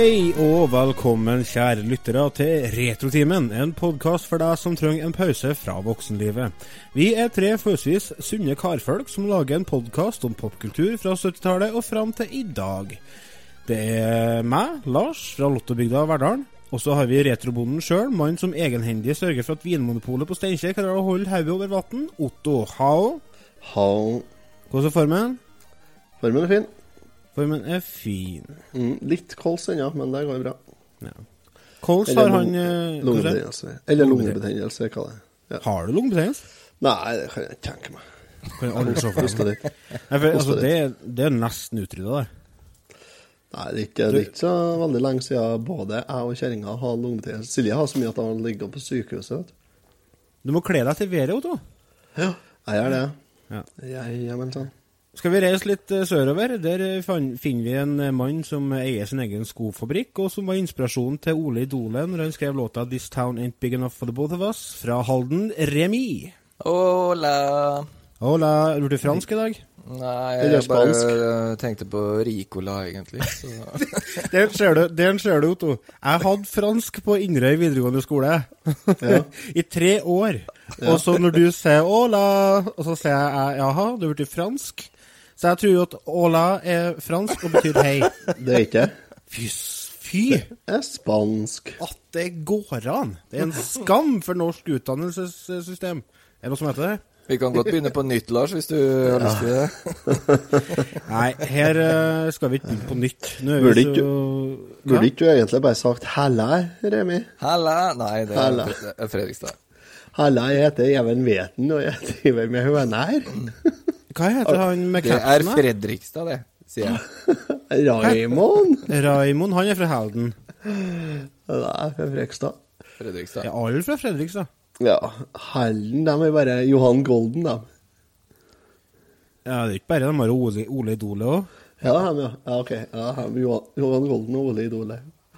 Hei og velkommen, kjære lyttere, til Retrotimen. En podkast for deg som trenger en pause fra voksenlivet. Vi er tre forholdsvis sunne karfolk som lager en podkast om popkultur fra 70-tallet og fram til i dag. Det er meg, Lars, fra Lottobygda Verdalen. Og så har vi retrobonden sjøl, mannen som egenhendig sørger for at Vinmonopolet på Steinkjer klarer å holde hodet over vann. Otto Hao. Hao. Hvordan er formen? Formen er fin. Formen er fin. Mm, litt kols ennå, men det går bra. Ja. Kols har han eh? Lungebetennelse. Eller lungebetennelse, hva det er. Ja. Har du lungebetennelse? Nei, det kan jeg ikke tenke meg. Kan jeg aldri se for meg. det. Altså, det, det er nesten utrydda, det. Nei, det er, ikke, det er ikke så veldig lenge siden både jeg og kjerringa har lungebetennelse. Silje har så mye at hun ligger på sykehuset. vet du. Du må kle deg til været, Otto. Ja, jeg gjør det. Ja. Jeg, jeg, men sånn. Skal vi reise litt eh, sørover? Der eh, finner vi en eh, mann som eier sin egen skofabrikk, og som var inspirasjonen til Ole Idole når han skrev låta 'This Town Ain't Big Enough For The Both Of Us' fra Halden Remi. Hola. Hola, er du fransk i dag? Nei, jeg bare eh, tenkte på Ricola, egentlig. den ser du, der ser du, Otto. Jeg hadde fransk på Inderøy videregående skole Ja. i tre år. Og så når du sier 'hola', og så sier jeg 'jaha, du har blitt fransk', så jeg tror jo at 'hola' er fransk og betyr hei. Det er ikke Fy, fy Det er spansk. at det går an! Det er en skam for norsk utdannelsessystem. Er det noe som heter det? Vi kan godt begynne på nytt, Lars, hvis du har lyst til det. Nei, her eh, skal vi ikke begynne på nytt. Nå er Burde vi ikke så Burde ikke du egentlig bare sagt 'halla', Remi? Halla. Nei, det er, det er Fredrikstad. 'Halla, jeg heter Even Veten, og jeg driver med høner'. Hva heter han med Det er? Fredrikstad, det, sier jeg. Raymond. Raimond, han er fra Halden. Det er fra Frekstad. Fredrikstad. Er alle fra Fredrikstad? Ja, Halden, de er bare Johan Golden, de. Ja, det er ikke bare de har Ole, Ole Idole òg. Ja, han ja. ja ok. Ja, han Johan, Johan Golden og Ole Idole.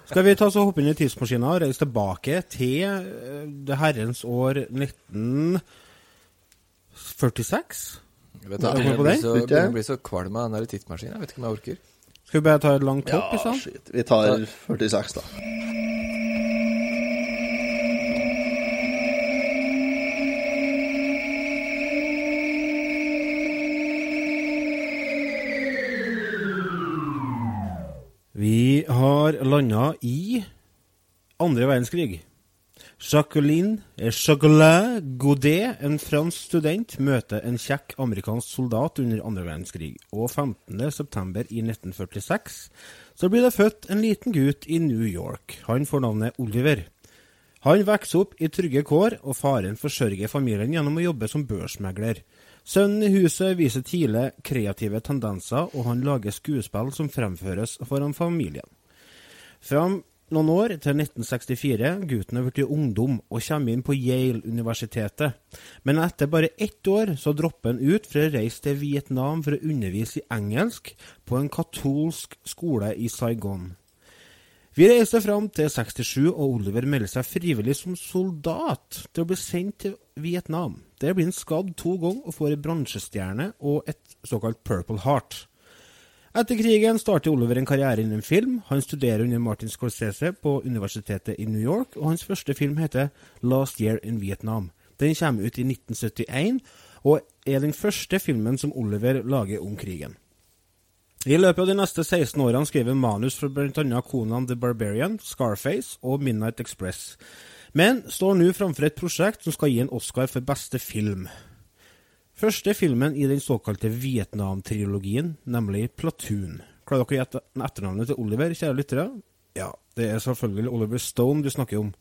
Skal vi ta så hoppe inn i tidsmaskina og reise tilbake til eh, det herrens år 1946? Vet du, jeg går på blir så, jeg blir så kvalm av den der tidsmaskinen. Jeg vet ikke om jeg orker. Skal vi bare ta et langt hopp Ja, shit. Vi tar 46, da. Vi har landa i andre verdenskrig. Jacqueline Jacqueline Godet, en fransk student, møter en kjekk amerikansk soldat under andre verdenskrig. Og 15.9. i 1946 så blir det født en liten gutt i New York. Han får navnet Oliver. Han vokser opp i trygge kår, og faren forsørger familien gjennom å jobbe som børsmegler. Sønnen i huset viser tidlig kreative tendenser, og han lager skuespill som fremføres foran familien. Fram noen år til 1964, gutten er blitt ungdom og kommer inn på Yale-universitetet. Men etter bare ett år så dropper han ut for å reise til Vietnam for å undervise i engelsk på en katolsk skole i Saigon. Vi reiser fram til 67, og Oliver melder seg frivillig som soldat til å bli sendt til Vietnam. Der blir han skadd to ganger og får en bransjestjerne og et såkalt Purple Heart. Etter krigen starter Oliver en karriere innen film. Han studerer under Martin Scorsese på universitetet i New York, og hans første film heter Last Year in Vietnam. Den kommer ut i 1971, og er den første filmen som Oliver lager om krigen. I løpet av de neste 16 årene skriver han manus for bl.a. Conan the Barbarian, Scarface og Midnight Express, men står nå framfor et prosjekt som skal gi en Oscar for beste film. Første filmen i den såkalte Vietnam-trilogien, nemlig Platoon. Klarer dere å gjette etternavnet til Oliver, kjære lyttere? Ja, det er selvfølgelig Oliver Stone du snakker om.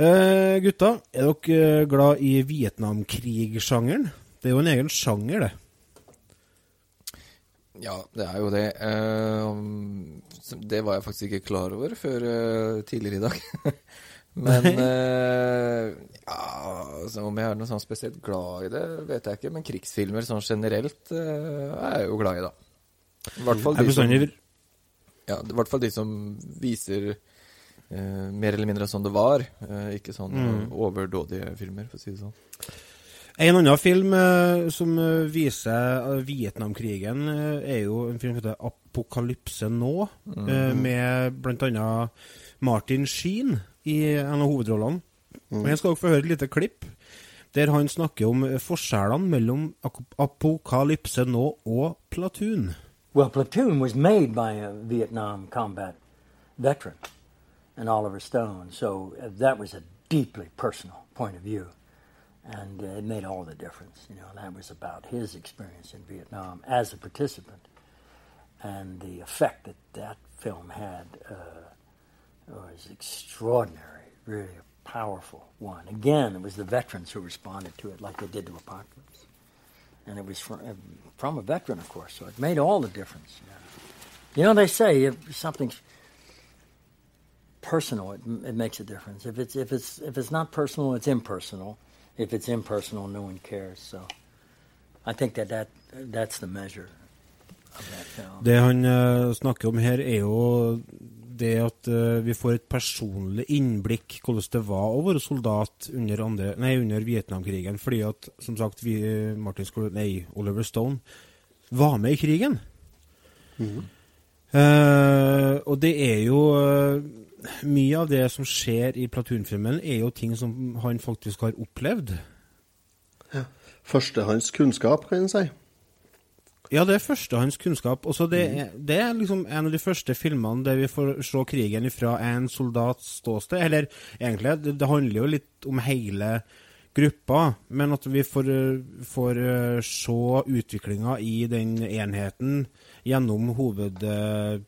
Eh, gutta, er dere glad i Vietnamkrig-sjangeren? Det er jo en egen sjanger, det. Ja, det er jo det. Eh, det var jeg faktisk ikke klar over før eh, tidligere i dag. Men uh, ja, altså, om jeg er noe sånn spesielt glad i det, vet jeg ikke. Men krigsfilmer sånn generelt uh, er jeg jo glad i, da. I hvert fall de som, ja, i hvert fall de som viser uh, mer eller mindre sånn det var. ikke sånn Mm. overdådige filmer, for å si det sånn. En annen film eh, som viser Vietnamkrigen, eh, er jo en film som heter 'Apokalypse nå', eh, med bl.a. Martin Sheen i en av hovedrollene. Og Her skal dere få høre et lite klipp der han snakker om eh, forskjellene mellom ak- 'Apokalypse nå' og 'Platoon'. Well, Platoon was made by a Vietnam combat veteran, and Oliver Stone. So uh, that was a deeply personal point of view, and uh, it made all the difference. You know, that was about his experience in Vietnam as a participant, and the effect that that film had uh, was extraordinary. Really a powerful one. Again, it was the veterans who responded to it like they did to Apocalypse and it was from, from a veteran, of course, so it made all the difference. You know, they say if something's personal, it, it makes a difference. If it's if it's if it's not personal, it's impersonal. If it's impersonal, no one cares. So, I think that, that that's the measure of that film. Det han snakker om her, er jo det at uh, vi får et personlig innblikk hvordan det var å være soldat under, andre, nei, under Vietnamkrigen. Fordi at, som sagt, vi, Martin Skol, nei, Oliver Stone var med i krigen. Eh, og det er jo uh, Mye av det som skjer i Platoon-filmen, er jo ting som han faktisk har opplevd. Førstehånds kunnskap, kan en si. Ja, det er førstehånds kunnskap. Også det, mm. det er liksom en av de første filmene der vi får se krigen fra en soldats ståsted. Eller egentlig, det, det handler jo litt om hele gruppa, men at vi får, får eh, se utviklinga i den enheten gjennom hoved, eh,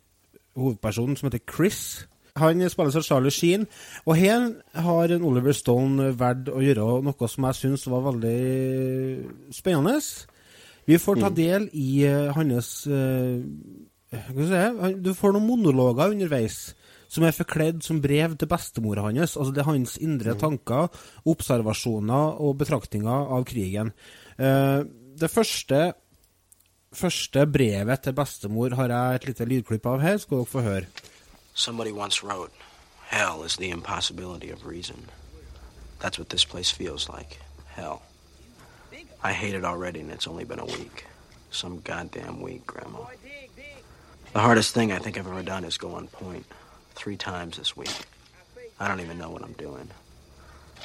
hovedpersonen, som heter Chris. Han spilles av Charlie Sheen, og her har Oliver Stone valgt å gjøre noe som jeg syns var veldig spennende. Vi får ta del i uh, hans uh, hva skal jeg si, Du får noen monologer underveis som er forkledd som brev til bestemora hans. Altså det er hans indre tanker, observasjoner og betraktninger av krigen. Uh, det første, første brevet til bestemor har jeg et lite lydklipp av her. Skal dere få høre. Somebody once wrote, Hell is the impossibility of reason. That's what this place feels like. Hell. I hate it already, and it's only been a week. Some goddamn week, Grandma. The hardest thing I think I've ever done is go on. Three times this week. I don't even know what I'm doing.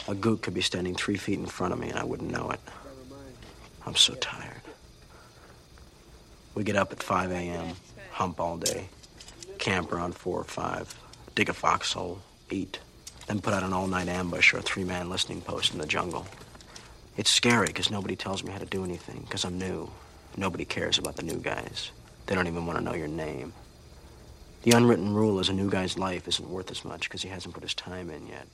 A gook could be standing three feet in front of me, and I wouldn't know it. I'm so tired. We get up at 5 a.m., hump all day, camp around 4 or 5, dig a foxhole, eat, then put out an all night ambush or a three man listening post in the jungle. It's scary because nobody tells me how to do anything because I'm new. Nobody cares about the new guys. They don't even want to know your name. The unwritten rule is a new guy's life isn't worth as much because he hasn't put his time in yet.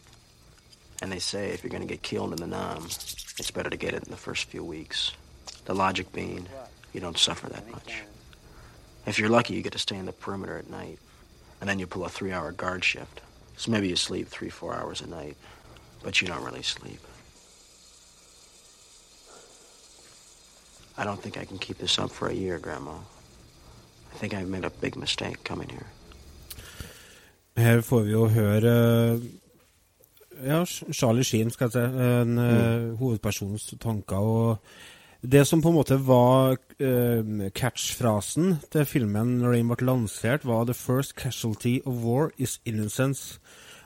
And they say if you're going to get killed in the Nam, it's better to get it in the first few weeks. The logic being, you don't suffer that much. If you're lucky, you get to stay in the perimeter at night. And then you pull a three hour guard shift. So maybe you sleep three, four hours a night. But you don't really sleep. I don't think I can keep this up for a year, Grandma. I think I've made a big mistake coming here. Her får vi jo høre eh, ja, Charlie Sheen, skal jeg si, en mm. hovedpersonens tanker. og Det som på en måte var uh, catchfrasen til filmen når den ble lansert, var 'The first casualty of war is innocence'.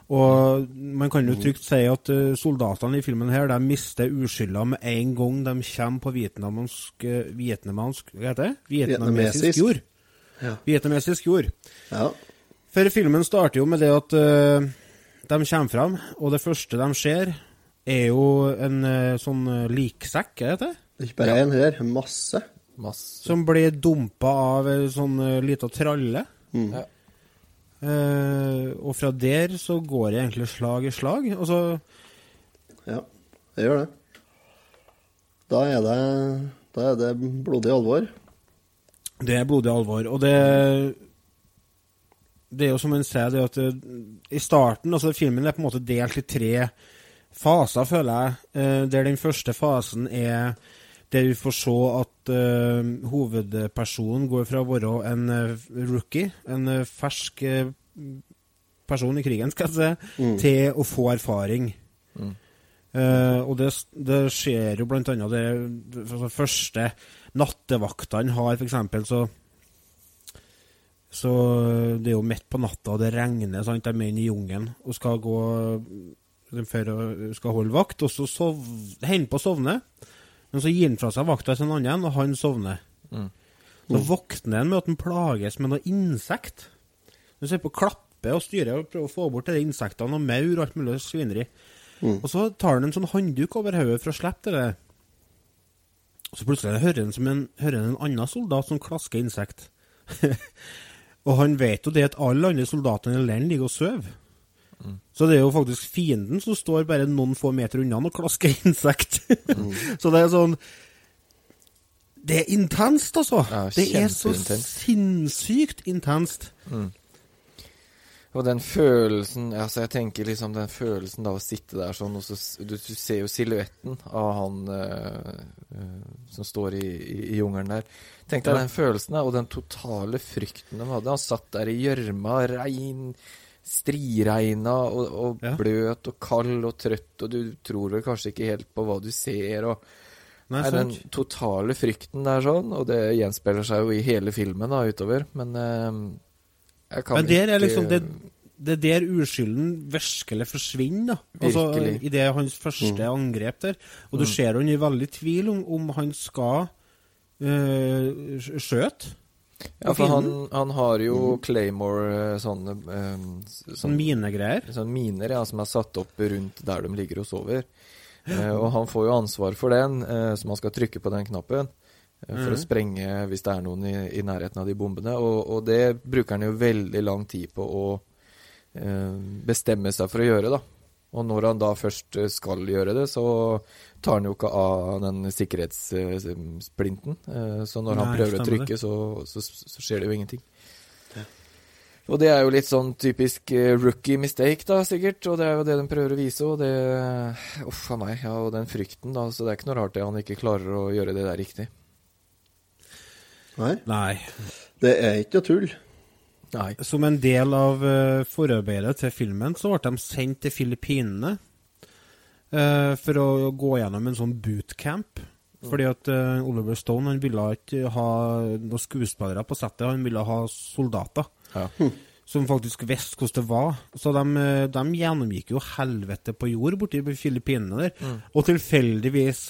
Og man kan jo trygt si at eh, soldatene i filmen her, de mister uskylda med en gang de kommer på vietnamsk, eh, Hva heter det? Vietnamesisk jord. Ja. Vietnamesisk jord. Ja. For filmen starter jo med det at uh, de kommer fram, og det første de ser, er jo en uh, sånn liksekk, er det det? Ikke bare én her, masse. Masse. Som blir dumpa av ei sånn uh, lita tralle. Ja. Eh, og fra der så går det egentlig slag i slag. Og så Ja, det gjør det. Da er det, da er det blodig alvor. Det er blodig alvor. Og det Det er jo som en sier, det at det, i starten altså Filmen er på en måte delt i tre faser, føler jeg. Uh, der den første fasen er der vi får se at uh, hovedpersonen går fra å være en eh, rookie, en eh, fersk person i krigen, skal jeg si, til å få erfaring. Eh, og det, det skjer jo blant annet det, det altså første nattevaktene har, eksempel, så så det er jo midt på natta, og det regner. sant? De er inne i jungelen og skal gå for å skal holde vakt. Og så hender på å sovne, men så gir han fra seg vakta til en annen, og han sovner. Mm. Så våkner han med at han plages med noe insekt. Han ser på klappe og styre og prøver å få bort de insektene og maur og alt mulig svineri. Mm. Og så tar han en sånn håndduk over hodet for å slippe det. Og så plutselig hører han som en, hører en annen soldat som klasker insekt. og han vet jo det at alle andre soldatene i leiren ligger og sover. Så det er jo faktisk fienden som står bare noen få meter unna og klasker insekt. så det er sånn Det er intenst, altså. Ja, det er så sinnssykt intenst. Og den følelsen altså Jeg tenker liksom den følelsen da å sitte der sånn, og så du, du ser jo silhuetten av han eh, eh, som står i, i, i jungelen der. Tenk deg Ja. den følelsen da, og den totale frykten de hadde. Han satt der i gjørma, regn, striregna og, og Ja. bløt og kald og trøtt, og du tror vel kanskje ikke helt på hva du ser. og Nei, Nei, den totale frykten der sånn, og det gjenspeiler seg jo i hele filmen da utover, men eh, jeg kan Men der er liksom det, det er der uskylden virkelig forsvinner. da. Altså, Virkelig. I det hans første angrep der. Og du ser han er veldig tvil om, om han skal øh, skjøte. Ja, for han, han har jo Claymore eh, sånne eh, s- Sånn minegreier. sånne miner ja, som er satt opp rundt der de ligger og sover. Eh, og han får jo ansvar for den, så man skal trykke på den knappen for å sprenge hvis det er noen i, i nærheten av de bombene. Og, og det bruker han jo veldig lang tid på å bestemme seg for å gjøre, da. Og når han da først eh, skal gjøre det, så tar han jo ikke av den sikkerhetssplinten. Eh, så når han prøver å trykke, så, så, så skjer det jo ingenting. Og det er jo litt sånn typisk eh, rookie mistake, da, sikkert. Og det er jo det de prøver å vise, og det Uff a meg. Ja, og den frykten, da. Så det er ikke noe rart det han ikke klarer å gjøre det der riktig. Nei, Nei. det er ikke noe tull. Nei. Som en del av uh, forarbeidet til filmen, så ble de sendt til Filippinene uh, for å gå gjennom en sånn bootcamp. Fordi at uh, Oliver Stone han ville ikke ha noen skuespillere på settet, han ville ha soldater. Ja. Som faktisk visste hvordan det var. Så de, eh, de gjennomgikk jo helvete på jord borti Filippinene der. Og tilfeldigvis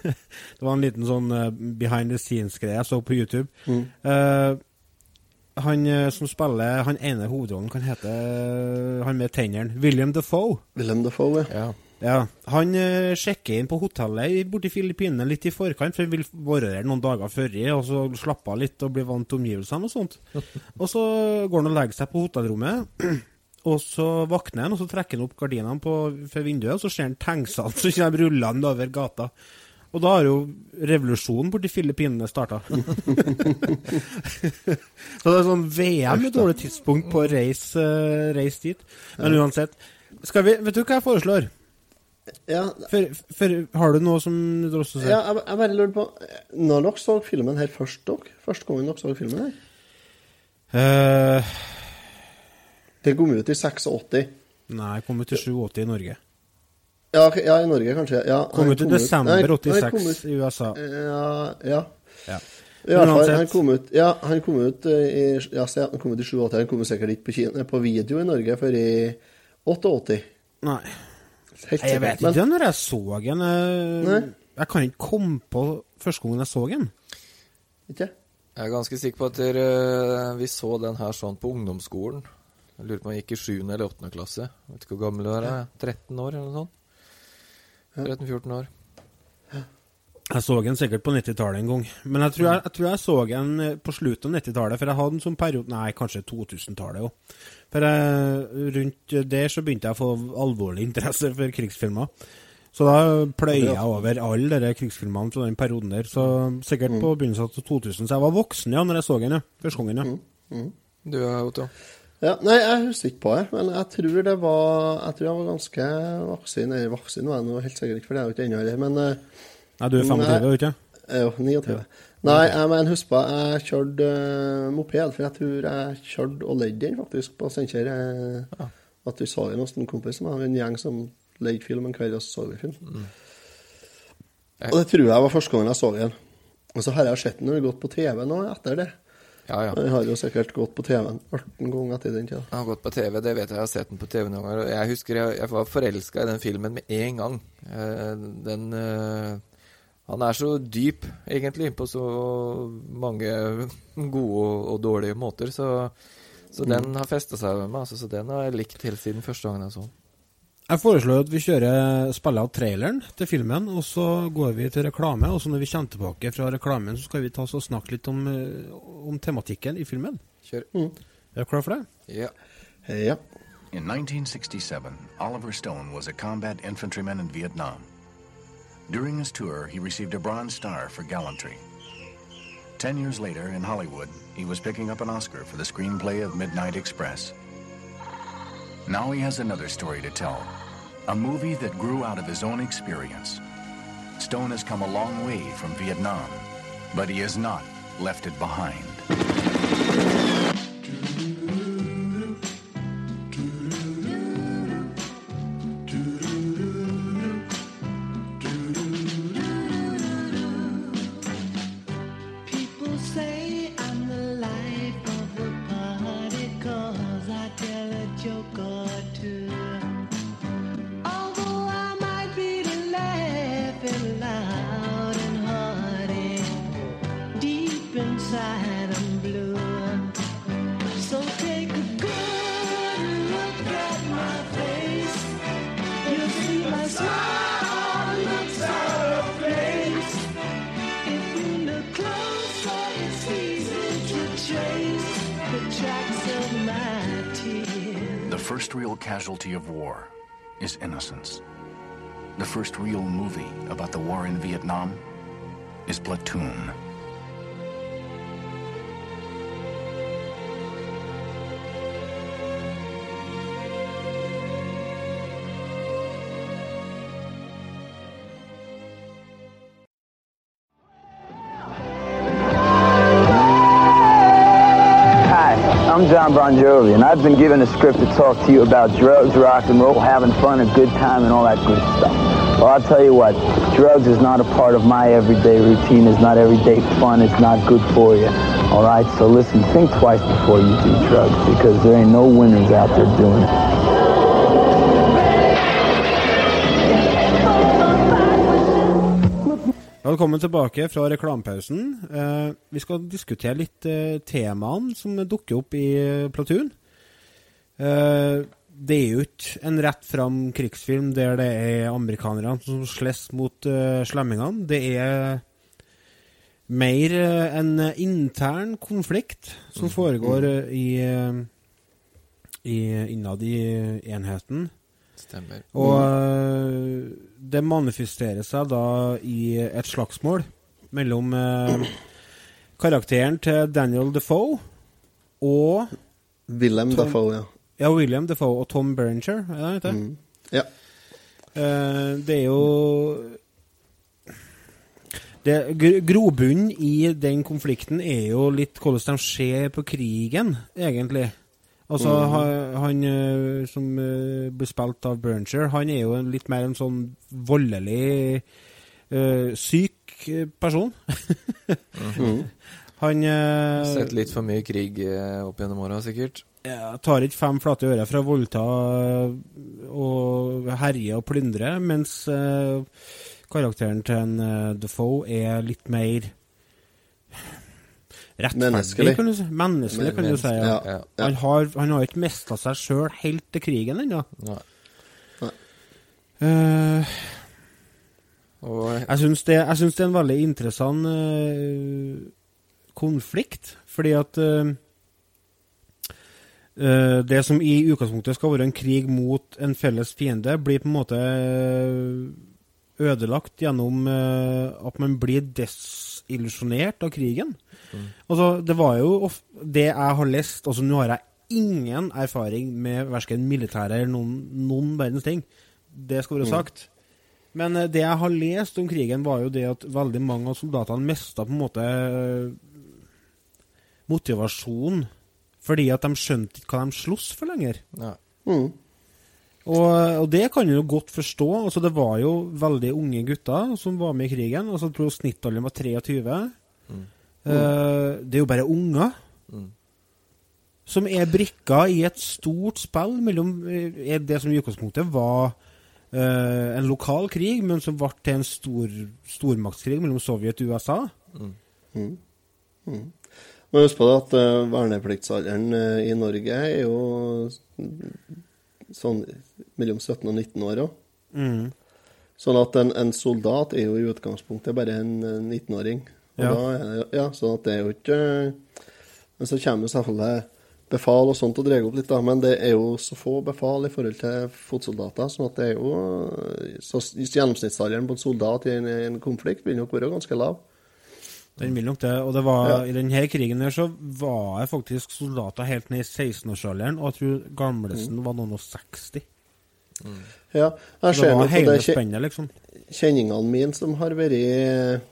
Det var en liten sånn eh, behind the scenes-greie jeg så på YouTube. Eh, han eh, som spiller han ene hovedrollen, kan hete eh, han med tennene. William Defoe. William Defoe, ja. ja. Ja, Han uh, sjekker inn på hotellet i- borti Filippinene litt i forkant, for han vil være der noen dager før, og så slappe av litt og bli vant til omgivelsene og sånt. Og så går han og legger seg på hotellrommet, og så våkner han, og så trekker han opp gardinene på, for vinduet, og så ser han tanksene som kommer rullende over gata. Og da har jo revolusjonen borti Filippinene starta. så det er sånn VM et dårlig tidspunkt på å reise, eh, reise dit. Men uansett. Skal vi, vet du hva jeg foreslår? Ja, For, for, har du noe som du også ser? ja jeg, jeg bare lurer på Når dere så filmen her først, dere? Første gangen dere så filmen her? Uh, Det kom ut i 86. nei, kom ut i 87 i Norge. Ja, ja i Norge kanskje. Ja, Kom ut i desember 86 i USA. Ja, ja. Ja. Han kom ut Ja, han kom ut eh, i Ja, han kom ut i 87. Han kom sikkert ikke på, Kina, på video i Norge før i 88. Nei, Helt jeg vet Men- ikke når jeg så den. Jeg, Jeg kan ikke komme på første gangen jeg så den. Ikke? Jeg er ganske sikker på at dere, vi så den her sånn på ungdomsskolen. Jeg lurer på om jeg gikk i 7. eller 8. klasse. Jeg vet ikke hvor gammel du er. jeg. 13 år eller noe sånt? 13-14 år. Jeg så den sikkert på 90-tallet en gang. Men jeg tror jeg, jeg, tror jeg så den eh, på slutten av 90-tallet, for jeg hadde en sånn periode Nei, kanskje 2000-tallet òg. For jeg, rundt der så begynte jeg å få alvorlig interesse for krigsfilmer. Så da pløyer jeg over alle de krigsfilmene fra den perioden der. Så sikkert på begynnelsen av 2000. Så jeg var voksen ja, når jeg så den, ja. Første gangen, ja. Du er Otto? Ja, nei, jeg husker ikke på det, men jeg tror det var Jeg tror jeg var ganske vaksin. Eller vaksin var jeg nå helt sikkert ikke, for det er jo ikke ennå heller, men eh, Nei, du er 25, Nei. er du ikke? jo 29. Nei, jeg, mener, husk på, jeg kjørte uh, moped, for jeg tror jeg kjørte og leide den faktisk på Steinkjer. Ja. At vi så jo hos en kompis som har en gjeng som leide film en kveld, og så så vi film. Og det tror jeg var første gangen jeg så den. Og så har jeg sett den når den gått på TV nå etter det. Ja, ja. Den har jo sikkert gått på TV 18 ganger etter den tida. Jeg har gått på TV, det vet jeg. Jeg har sett den på TV noen ganger. Jeg husker jeg, jeg var forelska i den filmen med en gang. Eh, Den eh, Han er så dyp, egentlig, på så mange gode og dårlige måter. Så, så den har festa seg med meg. Altså, så den har jeg likt helt siden første gangen jeg så den. Jeg foreslår at vi kjører spiller av traileren til filmen, og så går vi til reklame. Og så når vi kommer tilbake fra reklamen, så skal vi ta oss og snakke litt om, eh, om tematikken i filmen. Kjør. Er du klar for det? Ja. Ja. In 1967, Oliver Stone was a combat infantryman in Vietnam. During his tour, he received a Bronze Star for gallantry. Ten years later, in Hollywood, he was picking up an Oscar for the screenplay of Midnight Express. Now he has another story to tell, a movie that grew out of his own experience. Stone has come a long way from Vietnam, but he has not left it behind. First real casualty of war is innocence. The first real movie about the war in Vietnam is Platoon. I've been given a script to talk to you about drugs, rock and roll, having fun, a good time, and all that good stuff. Well, I'll tell you what, drugs is not a part of my everyday routine. It's not everyday fun. It's not good for you. All right, so listen, think twice before you do drugs, because there ain't no winners out there doing it. Velkommen tilbake fra reklamepausen. Eh, vi skal diskutere litt eh, temaene som dukker opp i eh, Platoon. Eh, det er jo ikke en rett fram krigsfilm der det er amerikanerne som slåss mot eh, slemmingene. Det er mer eh, en intern konflikt som foregår eh, i, i innad i enheten. Stemmer. Og øh, det manifesterer seg da i et slagsmål mellom karakteren til Daniel Defoe og Willem Tom- Dafoe, ja. Ja, William Defoe og Tom Berenger, er det ikke? det? Ja. Uh, det er jo det, Grobunnen i den konflikten er jo litt hvordan de ser på krigen, egentlig. Altså, ha- han han som eh, blir spilt av Bernger, han er jo en litt mer en sånn voldelig, uh, syk eh, person. Han uh, Sett litt for mye krig eh, opp gjennom åra, sikkert. Ja, tar ikke fem flate ører fra å voldta og herje og plyndre, mens øh, karakteren til en uh, Defoe er litt mer rettferdig, Menneskelig. kan du si. Menneskelig, kan du si. Ja. Ja. Ja. Han har, han har ikke mista seg sjøl helt til krigen ennå. Ja. Eh, jeg syns det, jeg syns det er en veldig interessant uh, konflikt, fordi at øh, det som i utgangspunktet skal være en krig mot en felles fiende, blir på en måte øh, ødelagt gjennom øh, at man blir desillusjonert av krigen. Altså, det var jo det jeg har lest altså Nå har jeg ingen erfaring med verken militære eller noen, noen verdens ting. Det skal være sagt. Men eh, det jeg har lest om krigen, var jo det at veldig mange av soldatene mista på en måte eh, motivasjon fordi at de skjønte ikke hva de sloss for lenger. ja. Mm. Og, og det kan du jo godt forstå. Altså, det var jo veldig unge gutter som var med i krigen. Altså, jeg tror snittalderen var 23. Eh, det er jo bare unger. Som er brikker i et stort spill mellom eh, det som i utgangspunktet var uh, en lokal krig, men som ble til en stor stormaktskrig mellom Sovjet og USA. Men husk på det at uh, vernepliktsalderen uh, i Norge er jo sånn mellom 17 og 19 år òg. Mm. Sånn at en, en soldat er jo i utgangspunktet bare en eh, 19-åring. Og Ja. ja, sånn at det er jo ikke Men så kommer jo selvfølgelig befal og sånt og drar opp litt, da. Men det er jo så få befal i forhold til fotsoldater, sånn at det er jo Så gjennomsnittsalderen på en soldat i en, en konflikt vil nok være ganske lav. Den vil nok det. Og det var, Ja. i denne krigen her så var jeg faktisk soldater helt ned i 16-årsalderen, og jeg tror gamlesen var noen og 60. Ja, jeg ser var på det spennet, liksom. kjenningene mine som har vært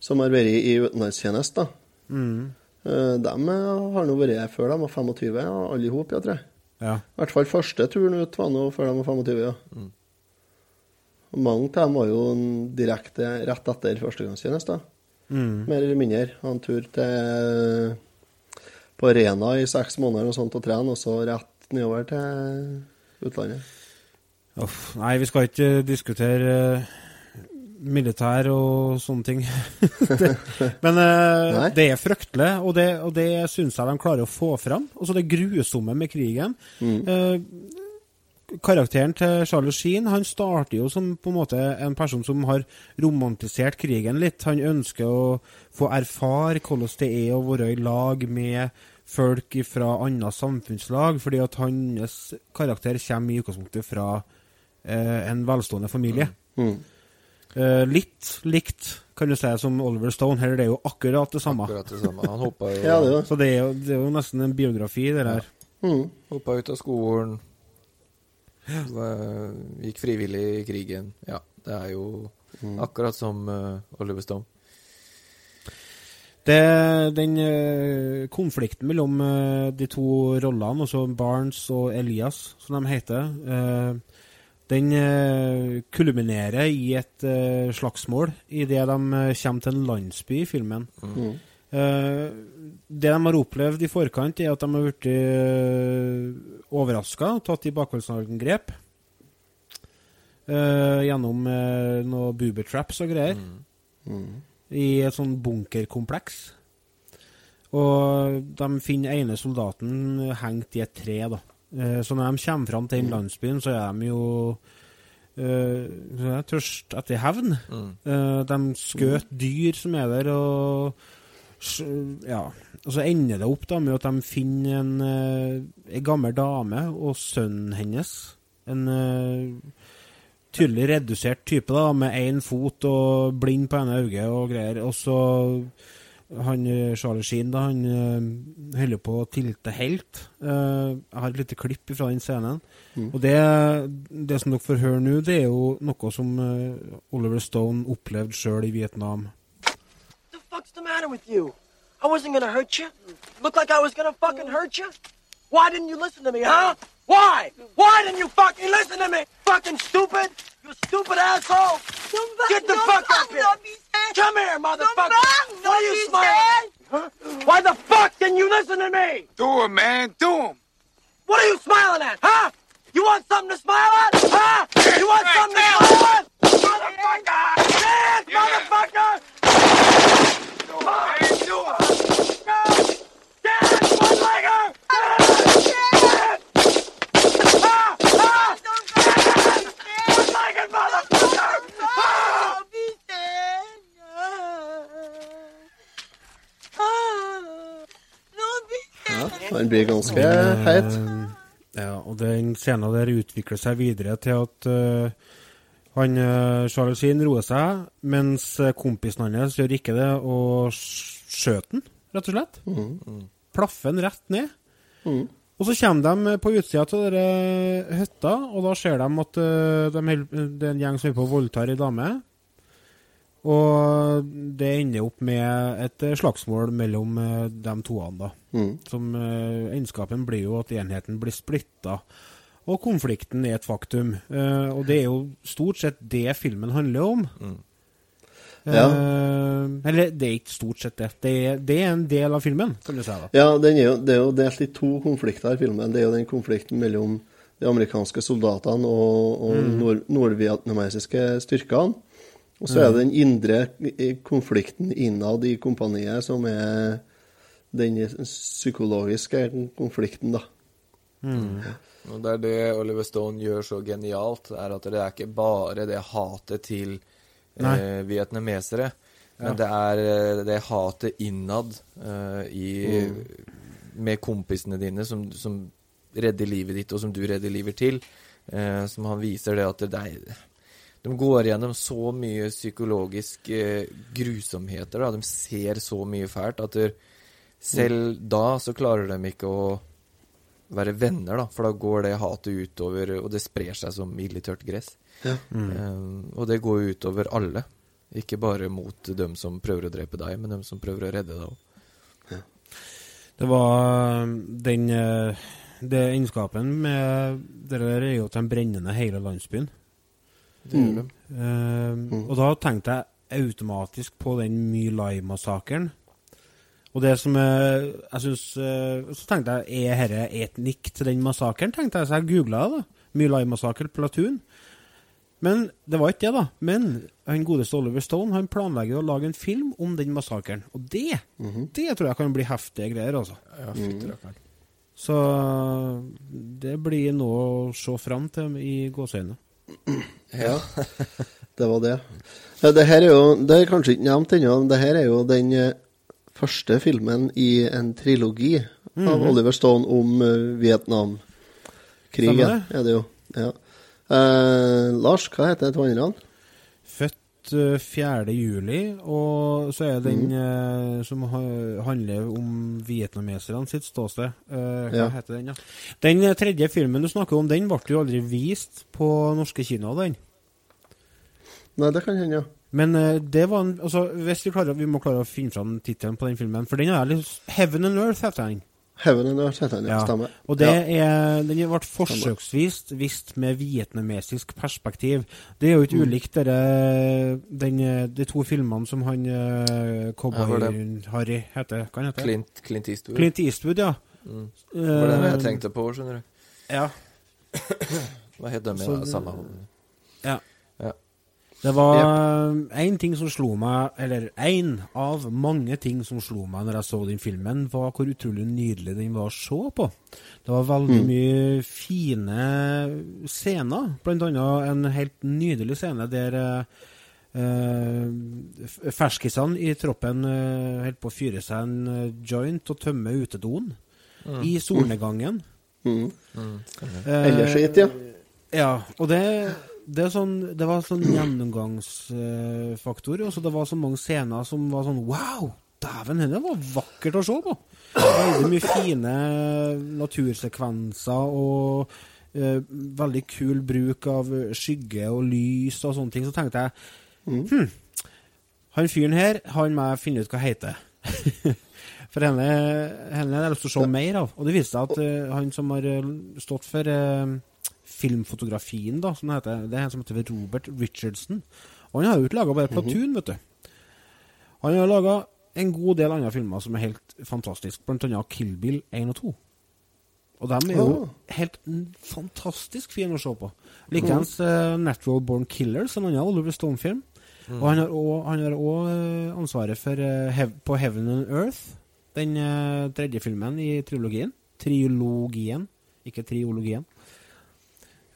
Som har vært i utenlandstjeneste. Mm. Eh, De har nå vært her før de var 25, ja, alle i hop, jeg tror. Ja. I hvert fall første turen ut var nå før de var 25, ja. Mm. Mange av dem var jo direkte rett etter førstegangstjeneste. Mm. Mer eller mindre. Han en tur til på Rena i seks måneder og sånt og trene, og så rett nedover til utlandet. Uff, nei, vi skal ikke diskutere eh, militær og sånne ting. det, men eh, det er fryktelig, og det, og det syns jeg de klarer å få fram. Altså det grusomme med krigen. Eh, karakteren til Charles Sheen han starter jo som på en måte en person som har romantisert krigen litt. Han ønsker å få erfare hvordan det er å være i lag med folk fra andre samfunnslag, fordi at hans karakter kommer i utgangspunktet fra eh, en velstående familie. Mm. Eh, litt likt, kan du si, som Oliver Stone. Her er det jo akkurat det samme. Akkurat det samme. Han hoppa jo, Ja, det er. Så det er, jo, det er jo nesten en biografi, det der. Mm. hoppa ut av skolen. Gikk frivillig i krigen. Ja, det er jo akkurat som uh, Oliver Stone. Det, den uh, konflikten mellom uh, de to rollene, altså Barnes og Elias, som de heter, uh, den kulminerer i et slagsmål idet de kommer til en landsby i filmen. Eh, det de har opplevd i forkant, er at de har blitt overraska, tatt i bakholdsangrep. eh, gjennom uh, noe boober traps og greier. I et sånn bunkerkompleks. Og de finner ene soldaten hengt i et tre, da. Uh, så når de kommer fram til den landsbyen, så er de jo de tørst etter hevn. Eh, de skjøt dyr som er der, og ja. Og så ender det opp da med at de finner en, eh, en gammel dame og sønnen hennes. En uh, tydelig redusert type, da, med én fot og blind på ene øyet og greier. Og så han eh, Charlie Sheen, da, han holder på å tilte helt. Jeg har et lite klipp fra den scenen. Og det, det som dere får høre nå, det er jo noe som Oliver Stone opplevde sjøl i Vietnam. the fuck's the matter with you? I wasn't gonna hurt you. Looked like I was gonna fucking hurt you. Why didn't you listen to me, huh? Why? Why didn't you fucking listen to me? Fucking stupid! You stupid asshole! Get the fuck up here! Come here, motherfucker! What are you smiling? Huh? Why the fuck didn't you listen to me? Do him, man. Do him. What are you smiling at, huh? You want something to smile at? Huh? You want something to smile at? Motherfucker! Dance, motherfucker! Han blir ganske heit. Eh, ja, og den scenen der utvikler seg videre til at eh, han uh, Charles Sheen roer seg, mens eh, kompisen hans gjør ikke det, og skjøt den, rett og slett. Plaffer den rett ned. Og så kommer de på utsida av denne hytta, og da ser de at eh, de det er en gjeng som er på å voldta ei dame. Og det ender opp med et eh, slagsmål mellom eh, de toene, da. Mm. Som eh, Egenskapen blir jo at enheten blir splitta Og konflikten er et faktum. Uh, og det er jo stort sett det filmen handler om. Ja. Uh, eller det er ikke stort sett det. Det er, det er en del av filmen, kan du si. da. Ja, den er jo, det er jo delt i to konflikter i filmen. Det er jo den konflikten mellom de amerikanske soldatene og, og Mm. nord, nordvietnamesiske styrkene. Og så er det den indre konflikten innad i kompaniet som er den psykologiske konflikten, da. Og det er det Oliver Stone gjør så genialt, er at det er ikke bare det hatet til eh, vietnamesere, men Ja. det er eh, det hatet innad eh, i Med kompisene dine som, som redder livet ditt, og som du redder livet til. Eh, som han viser det at det er De går gjennom så mye psykologisk eh, grusomheter, da. De ser så mye fælt at selv da så klarer de ikke å være venner, da, for da går det hatet utover, og det sprer seg som illitørt gress. Ja. Eh, og det går utover alle. Ikke bare mot dem som prøver å drepe deg, men dem som prøver å redde deg òg. Det var um, den eh, Det egenskapen med det der er jo at de brenner ned hele landsbyen. Det gjør de. Eh, Og da tenkte jeg automatisk på den My Lai-massakren. Og det som eh, jeg synes, eh, Så tenkte jeg er dette etnikk til den massakren? tenkte jeg, Så jeg googla det. da. My Lai-massakre, Platoon. Men det var ikke det, da. Men han godeste Oliver Stone han planlegger å lage en film om den massakren. Og det det tror jeg kan bli heftige greier, altså. Ja, fytti rakkeren. Så det blir noe å se fram til i gåseøynene. Ja. Det var det. Det her er jo Det er kanskje ikke nevnt ennå, men det her er jo den eh, første filmen i en trilogi av Mhm. Oliver Stone om eh, Vietnamkrigen. Det. Er det jo. Ja. Eh, Lars, hva heter til andre? Født eh, 4. juli, og så er det den mm. eh, som handler om vietnameserne sitt ståsted. Eh, hva Ja. heter den, ja? Den eh, tredje filmen du snakker om, den ble jo aldri vist på norske kinoer, den. Nei, det kan hende, ja. Men eh, det var en Altså, hvis vi klarer Vi må klare å finne fram tittelen på den filmen, for den er litt Heaven and Earth heter den. Heaven and Earth heter den, ja. Stemmer. Og det ja. er, den ble forsøksvis vist med vietnamesisk perspektiv. Det er jo ikke Mm. ulikt dere, den, eh, de to filmene som han uh, Cowboy-Harry heter. Hva heter Clint, Clint Eastwood. Clint Eastwood, ja. Mm. Det var det jeg Eh, tenkte på, skjønner du. Ja. Hva het de med samme hånden? Ja. Det var én ting som slo meg, eller én av mange ting som slo meg når jeg så den filmen, var hvor utrolig nydelig den var å se på. Det var veldig Mm. mye fine scener, blant annet en helt nydelig scene der eh, eh, ferskisene i troppen uh, holdt på å fyre seg en joint og tømme utedoen i solnedgangen. Mm. Eh, Ellerskitt, ja. Ja, og det, det, sånn, det var sånn gjennomgangsfaktor. og så det var så mange scener som var sånn Wow! Dæven, det var vakkert å se på! Veldig mye fine natursekvenser og uh, veldig kul bruk av skygge og lys og sånne ting. Så tenkte jeg hm, han fyren her, han må jeg finne ut hva heter. For henne, henne har jeg lyst til å se mer av. Og det viste seg at uh, han som har eh, stått for eh, filmfotografien, da, som det heter, det er en som heter Robert Richardson. Og han har jo ikke laga bare Platoon, vet du. Han har laga en god del andre filmer som er helt fantastiske, blant annet Kill Bill 1 og 2. Og de er jo oh. helt mm, fantastisk fine å se på. Likeens uh, Natural Born Killers, en annen Oliver Stone-film. Og han har òg eh, ansvaret for uh, hev På Heaven and Earth, den uh, tredje filmen i trilogien. Triologien, ikke triologien.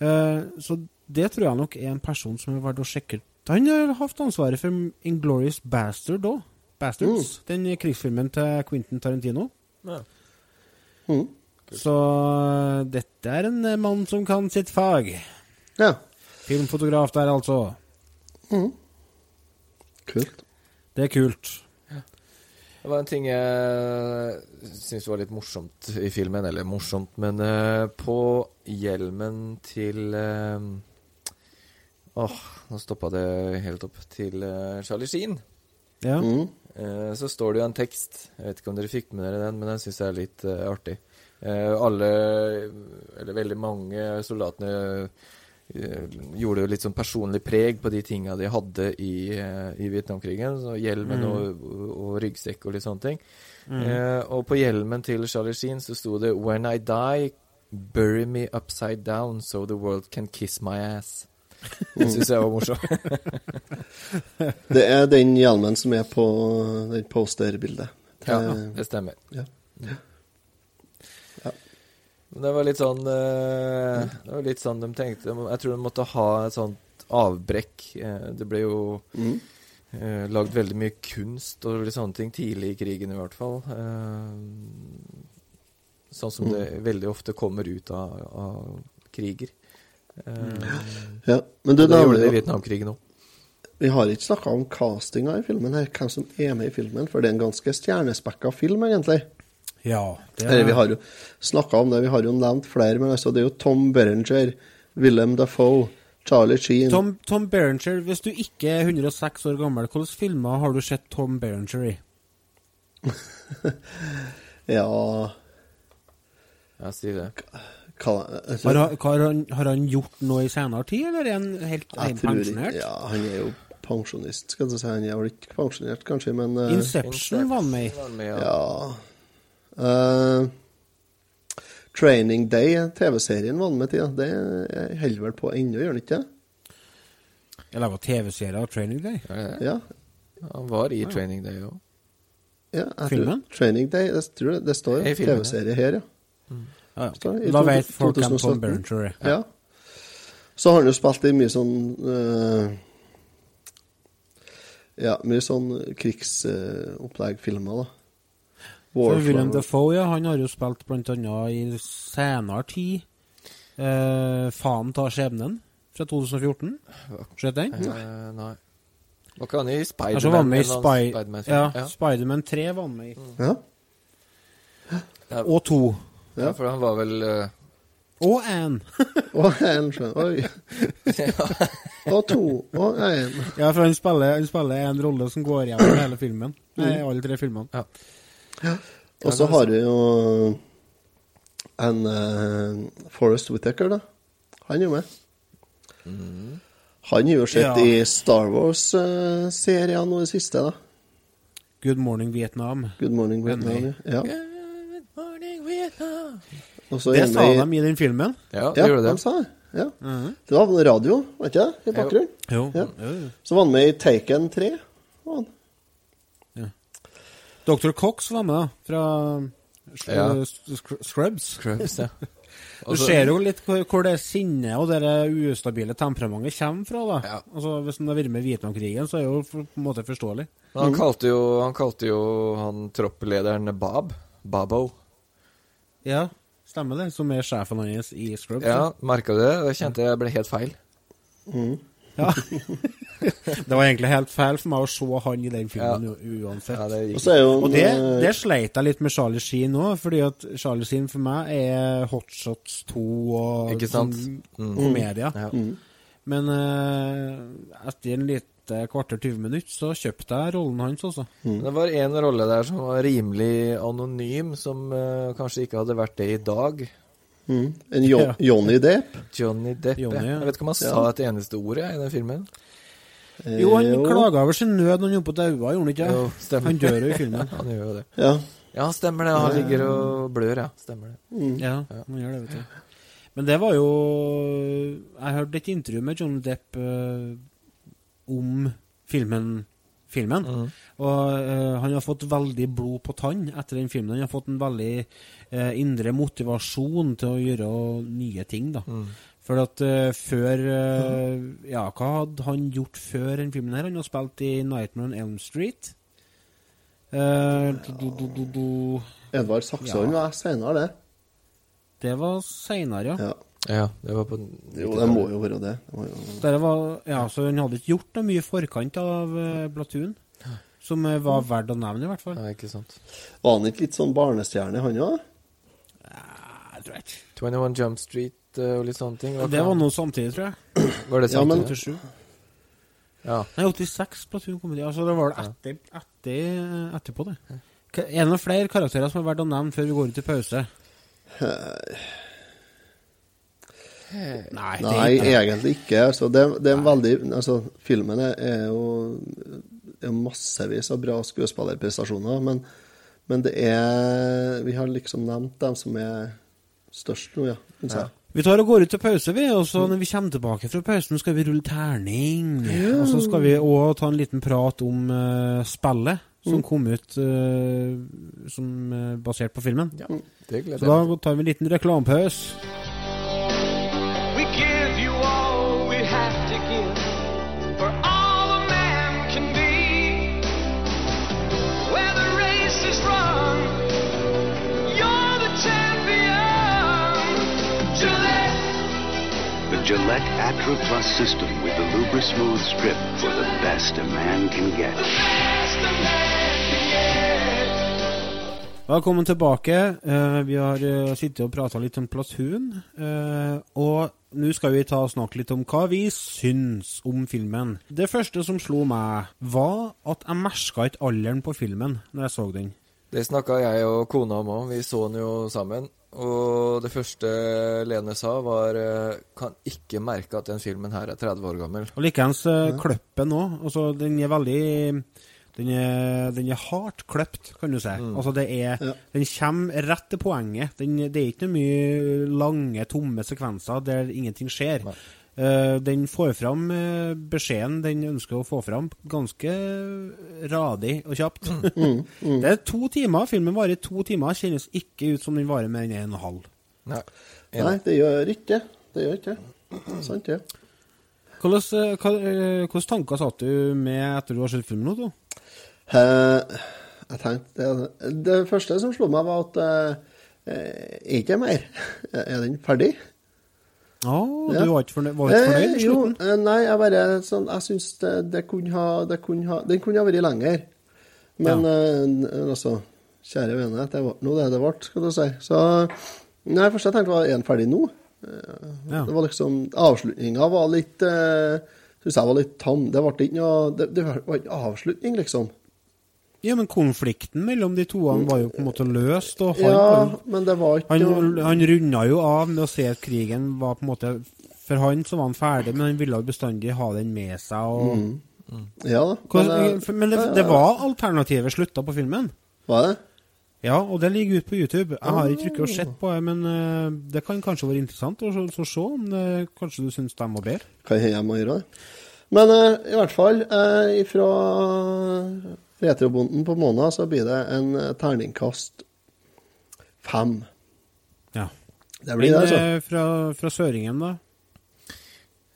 Eh, så det tror jeg nok er en person som er verdt å sjekke. Han har hatt ansvaret for Inglorious Bastard òg. Bastards. Den krigsfilmen til Quentin Tarantino. Ja. Mm. Så eh, dette er en eh, mann som kan sitt fag. Ja. Filmfotograf der, altså. Mm. Kult. Det er kult. Det var en ting jeg syns var litt morsomt i filmen. Eller morsomt, men uh, på hjelmen til eh, Åh, nå stoppa det helt opp. Til uh, Charlie Sheen. Ja. Mm. Så står det jo en tekst. Jeg vet ikke om dere fikk med dere den, men den syns jeg er litt eh, artig. Alle, eller veldig mange soldatene gjorde jo litt sånn personlig preg på de tinga de hadde i, eh, i Vietnamkrigen. Så hjelmen Mm. og, og ryggsekk og litt sånne ting. Mm. Eh, og på hjelmen til Charlie Sheen så sto det 'When I die, bury me upside down so the world can kiss my ass'. Det syns jeg var morsomt. Det er den hjelmen som er på det posterbildet. ja, Det- stemmer. Ja. Men det var litt sånn eh, Det var litt sånn de tenkte Jeg tror de måtte ha et sånt avbrekk. Eh, det ble jo Mm. eh, lagd veldig mye kunst og sånne ting tidlig i krigen, i hvert fall. Sånn som Mm. det veldig ofte kommer ut av, av kriger. Ja, men du det gjorde det i Vietnamkrigen òg. Vi har ikke snakka om castinga i filmen, her, hvem som er med i filmen, for det er en ganske stjernespekka film, egentlig. Ja, det Eller, vi har jo snakka om det, vi har jo nevnt flere, men altså, det er jo Tom Berenger, Willem Dafoe, Charlie Sheen Tom, Tom Berenger, hvis du ikke er 106 år gammel, hvilke filmer har du sett Tom Berenger i? Ja Ja, si det. hva, altså, Har, han- har, han, har han gjort noe i senere tid, eller er han helt jeg pensjonert? Ja, han er jo pensjonist, skal du si. Han er vel ikke pensjonert, kanskje, men uh, Inception var han med i. Ja. Ja Eh, Training Day, TV-serien var han med til. Ja. Det holder vel på ennå, gjør han ikke det? Jeg laga TV-serie av Training Day. Ja. Han var i Training Day òg. ja jeg Filmen? Tror, Training Day, det, tror jeg, det står jo. TV-serie her, ja. Ja, ja. Står Da vet folk hvem Tom Berenger er. Ja. Så har han jo spilt i mye sånn uh, Ja, mye sånn krigsopplegg-filmer, da. Så William Defoe Dafoe, ja, han har jo spilt annet i senere tid eh, 'Faen tar skjebnen' fra 2014. Sett den? Eh, nei. Var ikke han i Altså Spiderman? Altså, i Spy Spiderman-film? ja, ja. Spiderman 3 var han med i. Ja. Ja. Og 2. ja, for han var vel uh... Og 1. Og en skjønn. Oi. Og to. Og én. Ja, for han spiller, han spiller en rolle som går gjennom hele filmen. Nei, alle tre filmene. Ja. Og så har vi jo en uh, Forest Whittaker, da. Han er jo med. Han har jo sett Ja. i Star Wars-serien nå i det siste, da. Good Morning Vietnam. Good Morning Vietnam. Ja. Good morning, Vietnam. Det er sa de i den filmen. Ja, det Ja, gjorde de sa det. Ja. Mhm. Det var radio, var ikke det? I bakgrunnen. Jo. Jo, Ja. Så var han med i Taken 3. var han. Dr. Cox var med, da. Fra Ja. Scrubs. Scrubs, ja. Du ser jo litt hvor, hvor det sinnet og det ustabile temperamentet kommer fra. da. Ja. Altså, Hvis han har vært med i Vietnamkrigen, så er det jo for, på en måte forståelig. Men han kalte jo han, kalte jo han tropplederen Bob. Babo. Ja, stemmer det. Som er sjefen hans i Scrubs. Ja, merka du det? Jeg kjente jeg ble helt feil. Ja. det var egentlig helt feil for meg å se han i den filmen uansett. Ja, det er jo Og det, det sleit jeg litt med Charlie Sheen òg, fordi at Charlie Sheen for meg er Hotshots 2 og Ikke sant? sånn Mm. Ja. Mm. Men uh, etter en lite kvarter 20 minutter så kjøpte jeg rollen hans, altså. Det var en rolle der som var rimelig anonym, som uh, kanskje ikke hadde vært det i dag. mm, en jo Ja. Johnny Depp. Johnny Depp. Johnny, ja. Jeg vet ikke om han sa Ja. et eneste ord i den filmen. Eh, Jo, han klaga over sin nød når han gjorde på daua, gjorde han ikke? Jo, stemmer. Han dør jo i filmen. Han gjør jo det. Ja. Ja, stemmer det. Han ligger og blør, ja. Stemmer det. Ja, han gjør det, vet du. Men det var jo Jeg hørte et intervju med John Depp eh, om filmen. filmen. Mm. Og eh, han har fått veldig blod på tann etter den filmen. Han har fått en veldig eh, indre motivasjon til å gjøre nye ting, da. Mm. For at uh, før uh, Ja, hva hadde han gjort før den filmen her? Han har spilt i Nightmare on Elm Street. Uh, do, do, do. Edvard Saksholm var senere, det. Det var seinere, ja. Ja. Ja, det var på Jo, det må jo være det. det jo... Var, ja, så han hadde ikke gjort noe mye i forkant av uh, Platoon. Som var verdt å nevne, i hvert fall. Ja, ikke sant. Var han ikke litt sånn barnestjerne, han òg? Jeg tror ikke. 21 Jump Street eh, og litt sånne ting. Det var noe samtidig, tror jeg. Var det samtidig? Ja, men- samtidig? 87. Ja. Nei, 86 Platoon kom ut. Altså, det var det etter, etter, etterpå, det. Er det noen flere karakterer som er verdt å nevne før vi går ut i pause? Nei, det Nei, ikke egentlig ikke. Altså, det, det er en veldig altså, Filmen er, jo er massevis av bra skuespillerprestasjoner, men, men det er Vi har liksom nevnt dem som er størst nå, ja. ja. Vi tar og går ut til pause, vi, og så når vi kommer tilbake fra pausen, skal vi rulle terning. Og så skal vi òg ta en liten prat om uh, spillet som kom ut uh, som uh, basert på filmen. Ja, Så da tar vi en liten reklamepause. Gillette Atra Plus system with the Lubra Smooth strip for the best a man can get. best a man can get. Velkommen tilbake. Uh, vi har uh, sittet og prata litt om Platoon. Uh, og nå skal vi ta og snakke litt om hva vi syns om filmen. Det første som slo meg, var at jeg merka ikke alderen på filmen når jeg så den. Det snakka jeg og kona om òg. Vi så den jo sammen. Og det første Lene sa, var eh, Kan ikke merke at den filmen her er 30 år gammel. Og likeens uh, kløppen òg. Altså, den er veldig den er, den er hardt kløpt, kan du si. Altså, det er, Ja. Den kommer rett til poenget. Den, det er ikke noe mye lange, tomme sekvenser der ingenting skjer. Eh, den får fram eh, beskjeden den ønsker å få fram, ganske radig og kjapt. det er to timer. Filmen varer to timer. Kjennes ikke ut som den varer mer enn en og en halv. Nei. Nei, det gjør ikke det. Det gjør ikke. Sant, det. Hvordan, eh, eh, Hvilke tanker satt du med etter du har sett filmen nå. Eh, jeg tenkte det, det første som slo meg, var at eh, eh, ikke mer? Er den ferdig? Å, Ja. du var ikke fornøyd, var ikke fornøyd Eh, jo, slutten? eh, nei, jeg bare sånn Jeg syns det, det kunne ha det kunne ha, Den kunne ha vært lenger. Men eh, altså Kjære vene, det var nå det det ble, skal du si. Så Nei, først jeg tenkte var en ferdig nå. Eh, Ja. Det var liksom Avslutninga var litt eh, Syns jeg var litt tam. Det ble ikke noe Det, det var ikke avslutning, liksom. Ja, men konflikten mellom de to han var jo på en måte løst, og han, Ja, men det var ikke han, han runda jo av med å se at krigen var på en måte For han så var han ferdig, men han ville jo bestandig ha den med seg. Og, Ja da. Men, eh, men det, det var alternative slutter på filmen. Var det? Ja, og det ligger ute på YouTube. Jeg har ikke trykket å sett på det, men eh, det kan kanskje være interessant å, se- om det, kanskje du syns de var bedre. Kan hende jeg må gjøre det. Men uh, i hvert fall, uh, fra Retrobonden på måneden så blir det en eh, terningkast fem. Ja. Det blir det, altså. eh, fra, fra Søringen, da?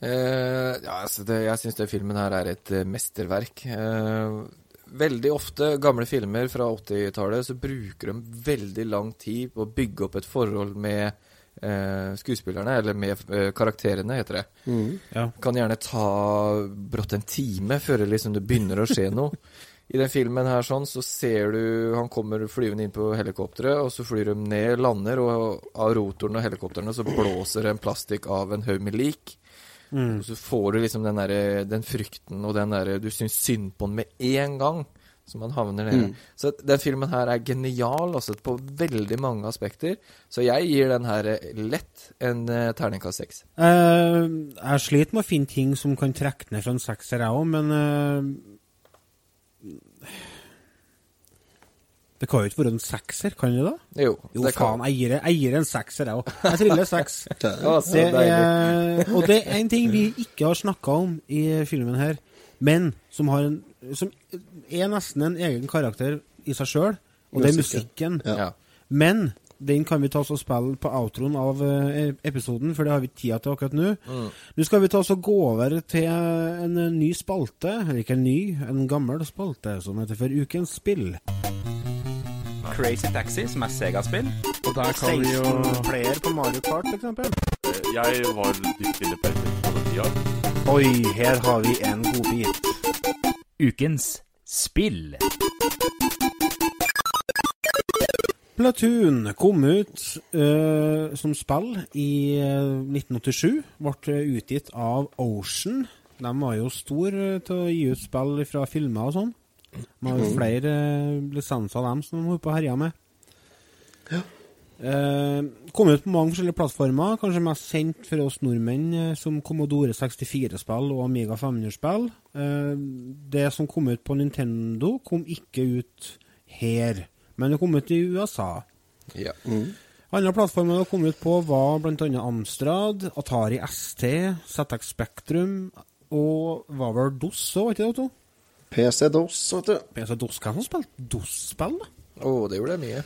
Eh, ja, altså det, jeg syns den filmen her er et eh, mesterverk. Eh, veldig ofte, gamle filmer fra 80-tallet, så bruker de veldig lang tid på å bygge opp et forhold med eh, skuespillerne, eller med karakterene, heter det. Ja. Kan gjerne ta brått en time før det liksom det begynner å skje noe. I den filmen her sånn, så ser du Han kommer flyvende inn på helikopteret, og så flyr de ned, lander, og av rotoren og helikoptrene så blåser en plastikk av en haug med lik. Og så får du liksom den, der, den frykten og den derre Du syns synd på den med en gang. Så man havner nede. Så den filmen her er genial altså, på veldig mange aspekter. Så jeg gir den her eh, lett en uh, terningkast seks. Uh, jeg sliter med å finne ting som kan trekke ned fra en sekser, jeg òg, men eh, Det kan jo ikke være en sekser, kan det da? Jo, Jo, det kan. faen, jeg eier, jeg en sekser, jeg òg. Jeg triller seks. Det er, og det er en ting vi ikke har snakka om i filmen her, men som, har en, som er nesten en egen karakter i seg sjøl, og det er musikken. Ja. Men den kan vi ta oss og spille på outroen av eh, episoden, for det har vi tida til akkurat nå. Nå skal vi ta oss og gå over til en eh, ny spalte, eller ikke en ny, en gammel spalte, som heter for Ukens spill. Crazy Taxi, som er Sega-spill. Og der kan vi jo 16 player på Mario Kart, f.eks. Jeg var litt stille på den tida. Oi, her har vi en godbit. Ukens spill. Platoon kom ut uh, som spill i eh, 1987. Ble utgitt av Ocean. De var jo store til å gi ut spill fra filmer og sånn. De har jo flere eh, lisenser av dem som de holder på å herje med. Eh, kom ut på mange forskjellige plattformer, kanskje mest kjent for oss nordmenn eh, som Commodore 64-spill og Amiga 500-spill. Eh, det som kom ut på Nintendo, kom ikke ut her, men det kom ut i USA. Ja. Andre plattformer det kom ut på, var bl.a. Amstrad, Atari ST, ZX Spectrum og var vel DOS òg, var ikke det, Otto? PC-DOS, vet du. PC-DOS, Hva som spilte DOS-spill, da? Å, det gjorde jeg mye.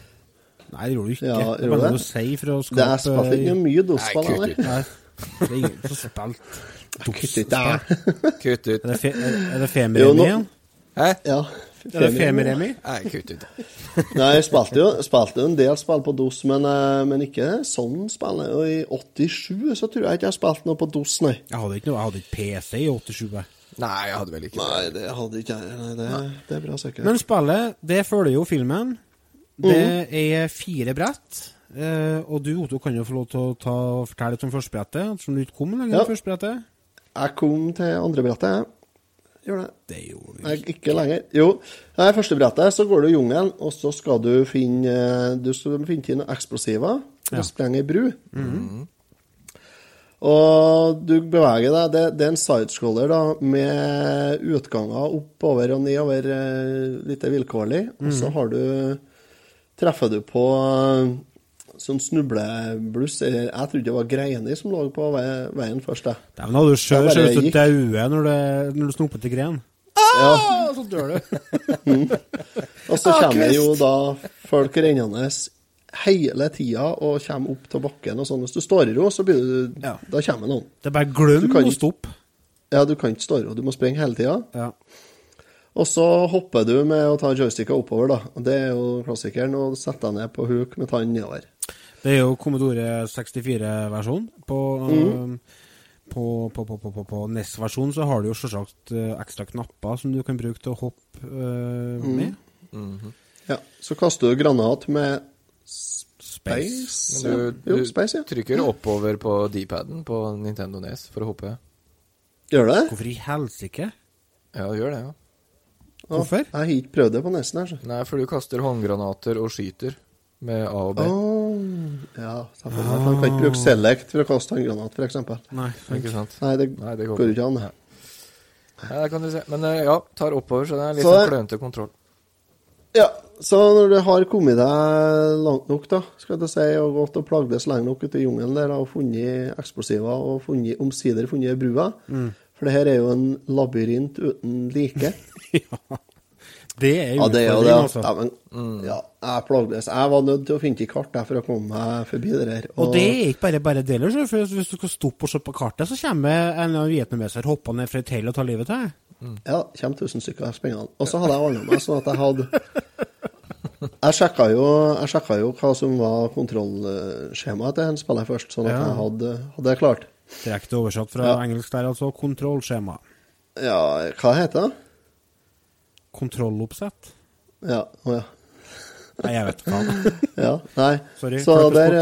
Nei, det gjorde du ikke. Ja, det gjorde det? si for å skape Det er spilt ikke mye DOS-spill, Nei, kutt eller? Nei, det er ingen som spilte det. Kutt ut. Er det, det Jo, Femiremi igjen? Hæ? Ja. Er det Femiremi? Nei, kutt ut. Nei, jeg spilte jo, spilte en del spill på DOS, men, eh, men ikke sånn spill. Og i 87 så tror jeg ikke jeg spilte noe på DOS, nei. Jeg hadde ikke noe, jeg hadde ikke PC i 87. jeg. Nei, jeg hadde vel ikke Nei, det hadde ikke jeg. Nei, det, det er bra sikkert. Men spillet, det følger jo filmen. Det er fire brett. Eh, og du, Otto, kan jo få lov til å ta, fortelle litt om førstebrettet, ettersom du ikke kom lenger Ja. førstebrettet. Jeg kom til andre brettet, jeg. Gjør det. Det gjorde du ikke. ikke lenger. Jo, nei, første brettet så går du i jungelen, og så skal du finne eh, Du skal finne til noen eksplosiver for Ja. å sprenge ei bru. Og du beveger deg Det, det er en sidescroller da, med utganger oppover og nedover, eh, litt vilkårlig. Og så har du Treffer du på eh, sånn snublebluss eller Jeg trodde det var greiner som lå på veien først. jeg. Dæven, hadde du sjøl ser ut daue når, du, du snopper til gren. Ja. Og så dør du. Og så Ah, kommer jo da folk rennende hele tida og kommer opp til bakken og sånn. Hvis du står i ro, så blir du Ja. Da kommer noen. Det er bare Du glem kan å stoppe. Ja, du kan ikke stå i ro. Du må springe hele tida. Ja. Og så hopper du med å ta joysticka oppover, da. Det er jo klassikeren. Og setter deg ned på huk med tann nedover. Det er jo Commodore 64-versjon. På, Mm. på, på, på, på, på, på NES-versjonen så har du jo selvsagt eh, ekstra knapper som du kan bruke til å hoppe eh, Mm. med. Ja. Så kaster du granat med Space. Du, du, Jo, space, ja. du trykker oppover på D-paden på Nintendo NES for å hoppe. Gjør det? Hvorfor i helsike? Ja, gjør det, ja. Å, Hvorfor? Jeg har ikke prøvd det på nesten her, så. Nei, for du kaster håndgranater og skyter med A og B. Oh, ja, selvfølgelig. Man kan ikke bruke select for å kaste håndgranat, f.eks. Nei. Ikke sant? Nei, det, Nei, det går ikke an. det. Nei, det kan du se. Men eh, ja, tar oppover, så det er litt Så sånn klønete kontroll. Ja, så når du har kommet deg langt nok, da, skal jeg si, og gått og plagdes lenge nok ute i jungelen der og funnet eksplosiver og funnet, omsider funnet brua For det her er jo en labyrint uten like. Det er Ja, det er jo det. altså. Ja, men, ja, jeg plagdes. Jeg var nødt til å finne kart der for å komme meg forbi det der. Og det er ikke bare bare deler, for hvis du skal stoppe og se på kartet, så kommer en av vietnameser hoppende fra et hell og tar livet til deg. Ja, det kommer tusen stykker. Spennende. Og så hadde jeg ordna meg sånn at jeg hadde Jeg sjekka jo, jeg sjekka jo hva som var kontrollskjemaet til en spiller først, sånn at Ja. jeg hadde, hadde det klart. Direkte oversatt fra Ja. engelsk der, altså. Kontrollskjema. Ja, hva heter det? Kontrolloppsett. Ja, å ja. Nei, jeg vet ikke hva. ja. Nei, Sorry, så der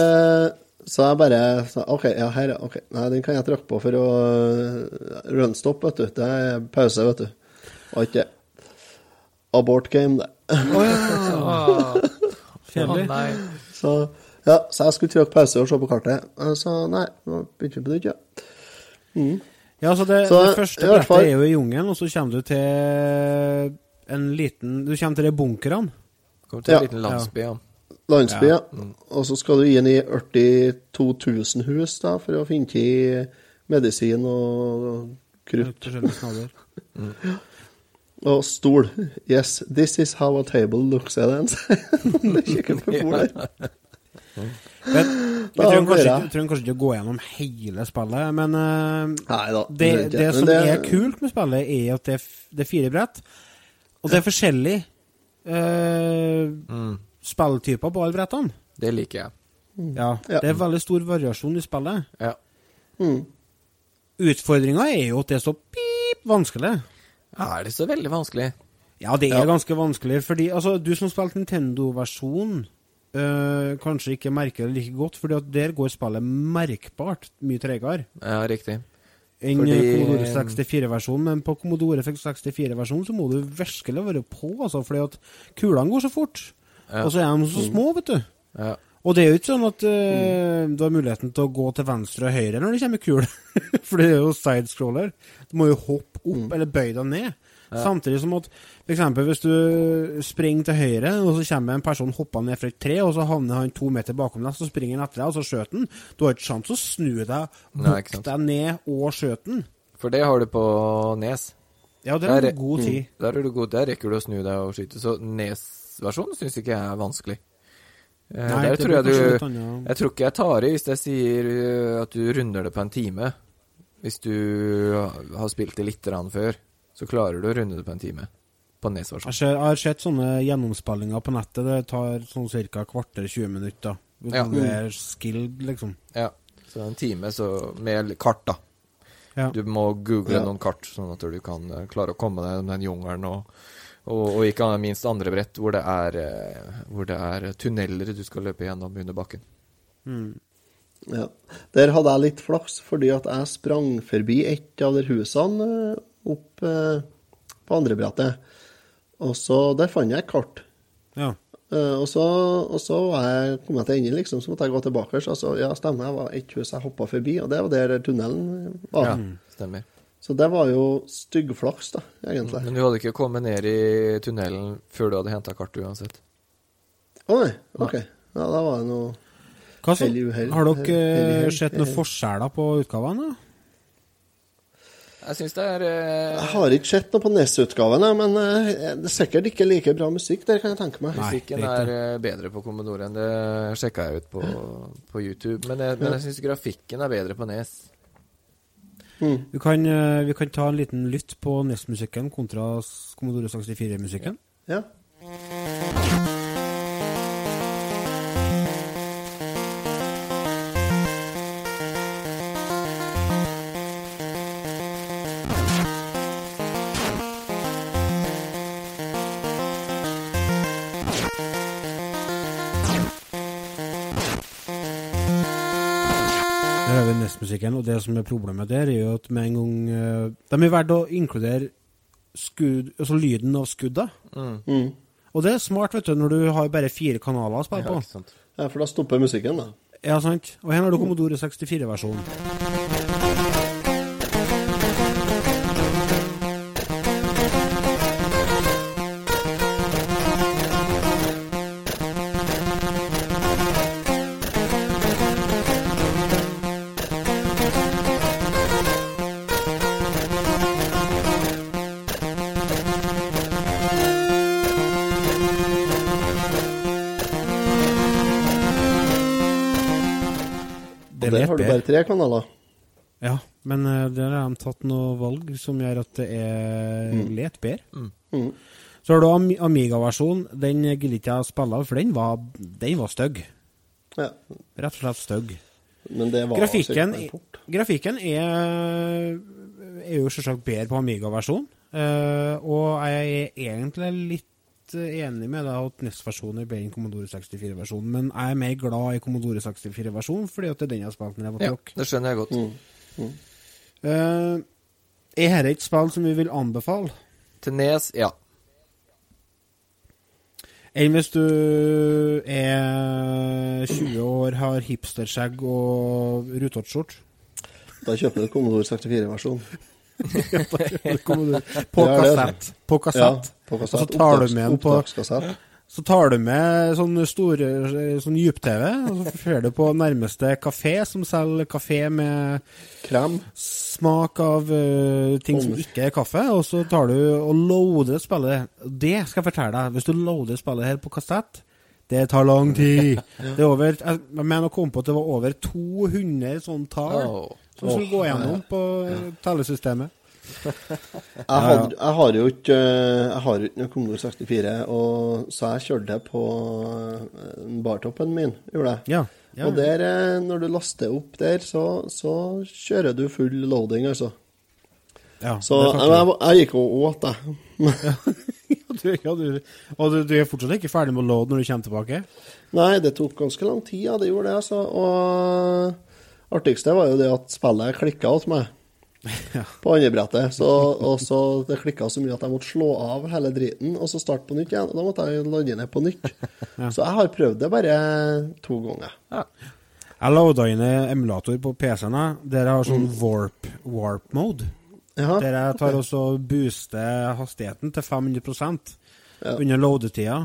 Så jeg bare sa, OK, ja, her, ok. Nei, den kan jeg trykke på for å runstop, vet du. Det er pause, vet du. Og ikke abort game, det. Kjedelig. nei. Så, ja, så jeg skulle trykke pause og se på kartet. Så nei, nå begynte vi på nytt, ja. Mm. Ja, så det, Så, det første brettet fall- er jo i jungelen, og så kommer du til en liten Du kommer til de bunkerne. Kommer til en Ja. liten landsby, ja. Landsby, ja. Og så skal du inn i 42 000 hus da, for å finne til medisin og krutt. Og stol. Yes, this is how a table looks, er det en sier. Kikker på bordet. Men, vi trenger kanskje, trenger kanskje ikke å gå gjennom hele spillet, men eh, Nei det, det, det som det- er kult med spillet, er at det er, fire brett, og det er forskjellige eh, spilltyper på alle brettene. Det liker jeg. Ja, Ja. Det er veldig stor variasjon i spillet. Ja. Mm. Utfordringa er jo at det er så pip vanskelig. Er det så veldig vanskelig? Ja, det er Ja. ganske vanskelig, fordi altså, du som spilte Nintendo-versjon, øh, kanskje ikke merker det like godt, fordi at der går spillet merkbart mye tregere Ja, riktig. enn Fordi- Commodore 64-versjonen. Men på Commodore 64-versjonen så må du virkelig være på, altså, fordi at kulene går så fort. Og så er de så små, vet du. Ja. Og det er jo ikke sånn at eh, du har muligheten til å gå til venstre og høyre når det kommer kul, for det er jo sidescroller. Du må jo hoppe opp eller bøye deg ned. Ja. Samtidig som at eksempel hvis du springer til høyre, og så kommer en person hoppende ned fra et tre, og så havner han to meter bakom deg, så springer han etter deg, og så skjøter han. Du har ikke sjanse å snu deg, bukke deg ned og skjøte han. For det har du på Nes. Ja, der har du god tid. Mm, der, er du god, der rekker du å snu deg og skyte. Så Nes-versjonen syns ikke jeg er vanskelig. Eh, Nei, der det tror jeg du. Jeg tror ikke jeg tar i hvis jeg sier eh, at du runder det på en time. Hvis du har spilt det litt grann før, så klarer du å runde det på en time. På Nes-versjonen. Jeg, jeg har sett sånne gjennomspillinger på nettet. Det tar sånn ca. kvarter 20 minutter. Hvis Ja. det er skilled, liksom. Ja. Så en time så med kart, da. Ja. Du må google Ja. noen kart, sånn at du kan eh, klare å komme deg gjennom den jungelen. Og, og, og ikke minst andre brett hvor det, er, eh, hvor det er tunneler du skal løpe gjennom under bakken. Ja. Der hadde jeg litt flaks, fordi at jeg sprang forbi et av de husene eh, opp eh, på andre brettet. Og så Der fant jeg et kart. Ja. Eh, og så, og så jeg, kom jeg til enden, liksom, så måtte jeg gå tilbake. Så altså, ja, stemmer, det var et hus jeg hoppa forbi, og det var der tunnelen var. Ja, stemmer. Så det var jo styggflaks, da, egentlig. Men du hadde ikke kommet ned i tunnelen før du hadde henta kartet uansett. Å nei, OK. Ja, da var det noe Hva så? Har dere eh, sett noen forskjeller på utgavene? da? Jeg syns det er eh, Jeg har ikke sett noe på NES-utgaven, men eh, det er sikkert ikke like bra musikk der, kan jeg tenke meg. Musikken er eh, bedre på Commodore enn det sjekka jeg ut på, på YouTube. Men jeg, men jeg syns grafikken er bedre på Nes. Vi kan, eh, vi kan ta en liten lytt på NES-musikken kontra Commodore 64-musikken. Ja. Der har vi NES-musikken, og det som er problemet der, er jo at med en gang eh, De er verdt å inkludere skudd, altså lyden av skudda. Mm. Mm. Og det er smart, vet du, når du har bare fire kanaler å spille på. Ja, for da stopper musikken, da. Ja, sant. Og her har du Commodore 64-versjonen. Tre kanaler. Ja, men eh, der har de tatt noe valg som gjør at det er Mm. litt bedre. Mm. Mm. Så har du Amiga-versjonen. Den gidder ikke jeg å spille, av, for den var, den var stygg. Ja. Rett og slett stygg. Men det var Grafikken, sikkert en grafikken er, er jo selvsagt bedre på Amiga-versjonen. eh, og jeg er egentlig litt eh, enig med deg at NES-versjonen er bedre enn Commodore 64-versjonen, men jeg er mer glad i Commodore 64-versjonen fordi at det er den jeg har spilt når jeg var Ja, det skjønner jeg godt. Eh, er dette et spill som vi vil anbefale? Til Nes, ja. Enn hvis du er 20 år, har hipsterskjegg og rutete? Da kjøper du Commodore 64-versjon. på kassett. På kassett. Og så tar du med på opptakskassett. Så tar du med sånn store sånn dyp-TV, og så fer du på nærmeste kafé som selger kafé med Krem. Smak av uh, ting som ikke er kaffe, og så tar du og loader spillet. Det skal jeg fortelle deg. Hvis du loader spillet her på kassett, det tar lang tid. Det er over, jeg mener å komme på at det var over 200 sånne tall oh. som skulle gå gjennom på tellesystemet. Jeg, had, jeg har jo ikke Jeg har ikke noe Commodore 64, og, så jeg kjørte på eh, bartoppen min. Gjorde jeg. Ja, ja, og der, eh, når du laster opp der, så, så kjører du full loading, altså. Ja, så jeg, jeg, jeg gikk og åt, jeg. du, ja, du, og du, du er fortsatt ikke ferdig med å load når du kommer tilbake? Nei, det tok ganske lang tid, ja, det gjorde det, altså. Og artigste var jo det at spillet klikka hos meg. På andre brettet. Så, og så det klikka så mye at jeg måtte slå av hele driten og så starte på nytt igjen. Og da måtte jeg lande ned på nytt. Så jeg har prøvd det bare to ganger. Jeg loada inn en emulator på PC-en der jeg har sånn warp, warp mode. Ja, Der jeg tar også booster hastigheten til 500 under loadetida.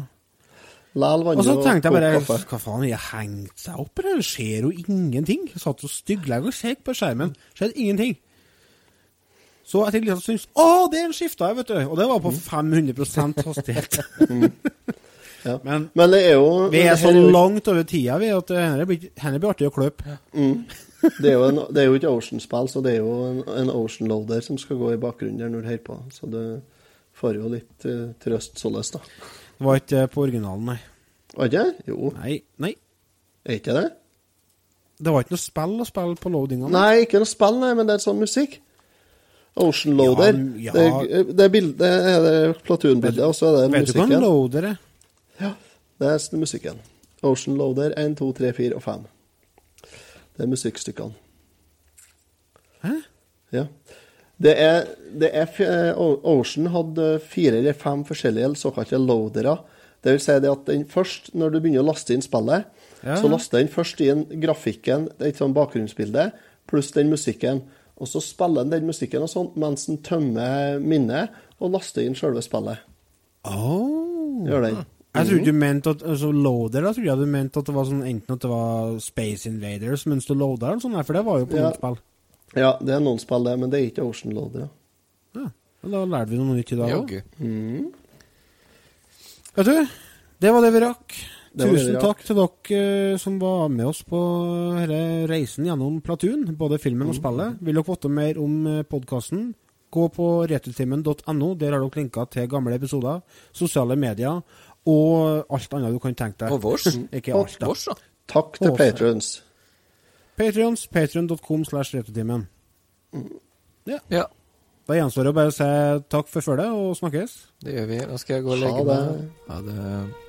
Og så tenkte jeg bare. Hva faen, har hengt seg opp, eller? Det skjer jo ingenting. Jeg satt og stygglegg og kjekk på skjermen. Skjedde ingenting. Så jeg tenkte liksom, stund Å, det er en skifta, vet du! Og det var på 500 hastighet. Ja. Men, Men det er jo vi er så langt over tida vi at dette blir, blir artig å kløpe. Mm. Det er jo, en, det er jo ikke Ocean-spill, så det er jo en, en Ocean Loader som skal gå i bakgrunnen der når du hører på. Så du får jo litt uh, trøst således, da. Det var ikke på originalen, nei. Var ikke det? Jo. Nei. nei. Er ikke det? Det var ikke noe spill å spille på loadinga. Nei, ikke noe spill, nei, men det er sånn musikk. Ocean Loader. Ja, ja. Det, det, er bild, er det Platoon-bildet, og så er det Vet du hva en loader er? Ja, det er musikken. Ocean Loader 1, 2, 3, 4 og 5. Det er musikkstykkene. Hæ? Ja. Det er, det er eh, Ocean hadde fire eller fem forskjellige såkalte loadere. Det vil si det at den først, når du begynner å laste inn spillet, Ja. så laster den først inn grafikken, et sånt bakgrunnsbilde, pluss den musikken. Og så spiller den den musikken og sånt mens den tømmer minnet og laster inn selve spillet. Oh. Gjør den. Jeg trodde du mente at altså, loader Da trodde jeg du mente at det var sånn enten at det var Space Invaders mens du loada, eller sånn, for det var jo på Ja. noen spill. Ja, det er noen spill, det, men det er ikke Ocean Loader. Ja. Ja. Da lærte vi noe nytt i dag òg. Mm. Vet du, det var det vi rakk. Tusen takk til dere eh, som var med oss på denne reisen gjennom Platoon, både filmen og Mm. spillet. Vil dere vite mer om podkasten, gå på returtimen.no. Der har dere linker til gamle episoder, sosiale medier og alt annet du kan tenke deg. Og vårs. Ikke Og alt, da. vårs, da. Takk til patrons. Patrions, patreon.com slash returtimen. Ja. Ja, Da gjenstår det å bare si takk for følget og snakkes. det gjør vi. Nå skal jeg gå og Ha legge det. meg. Ha det.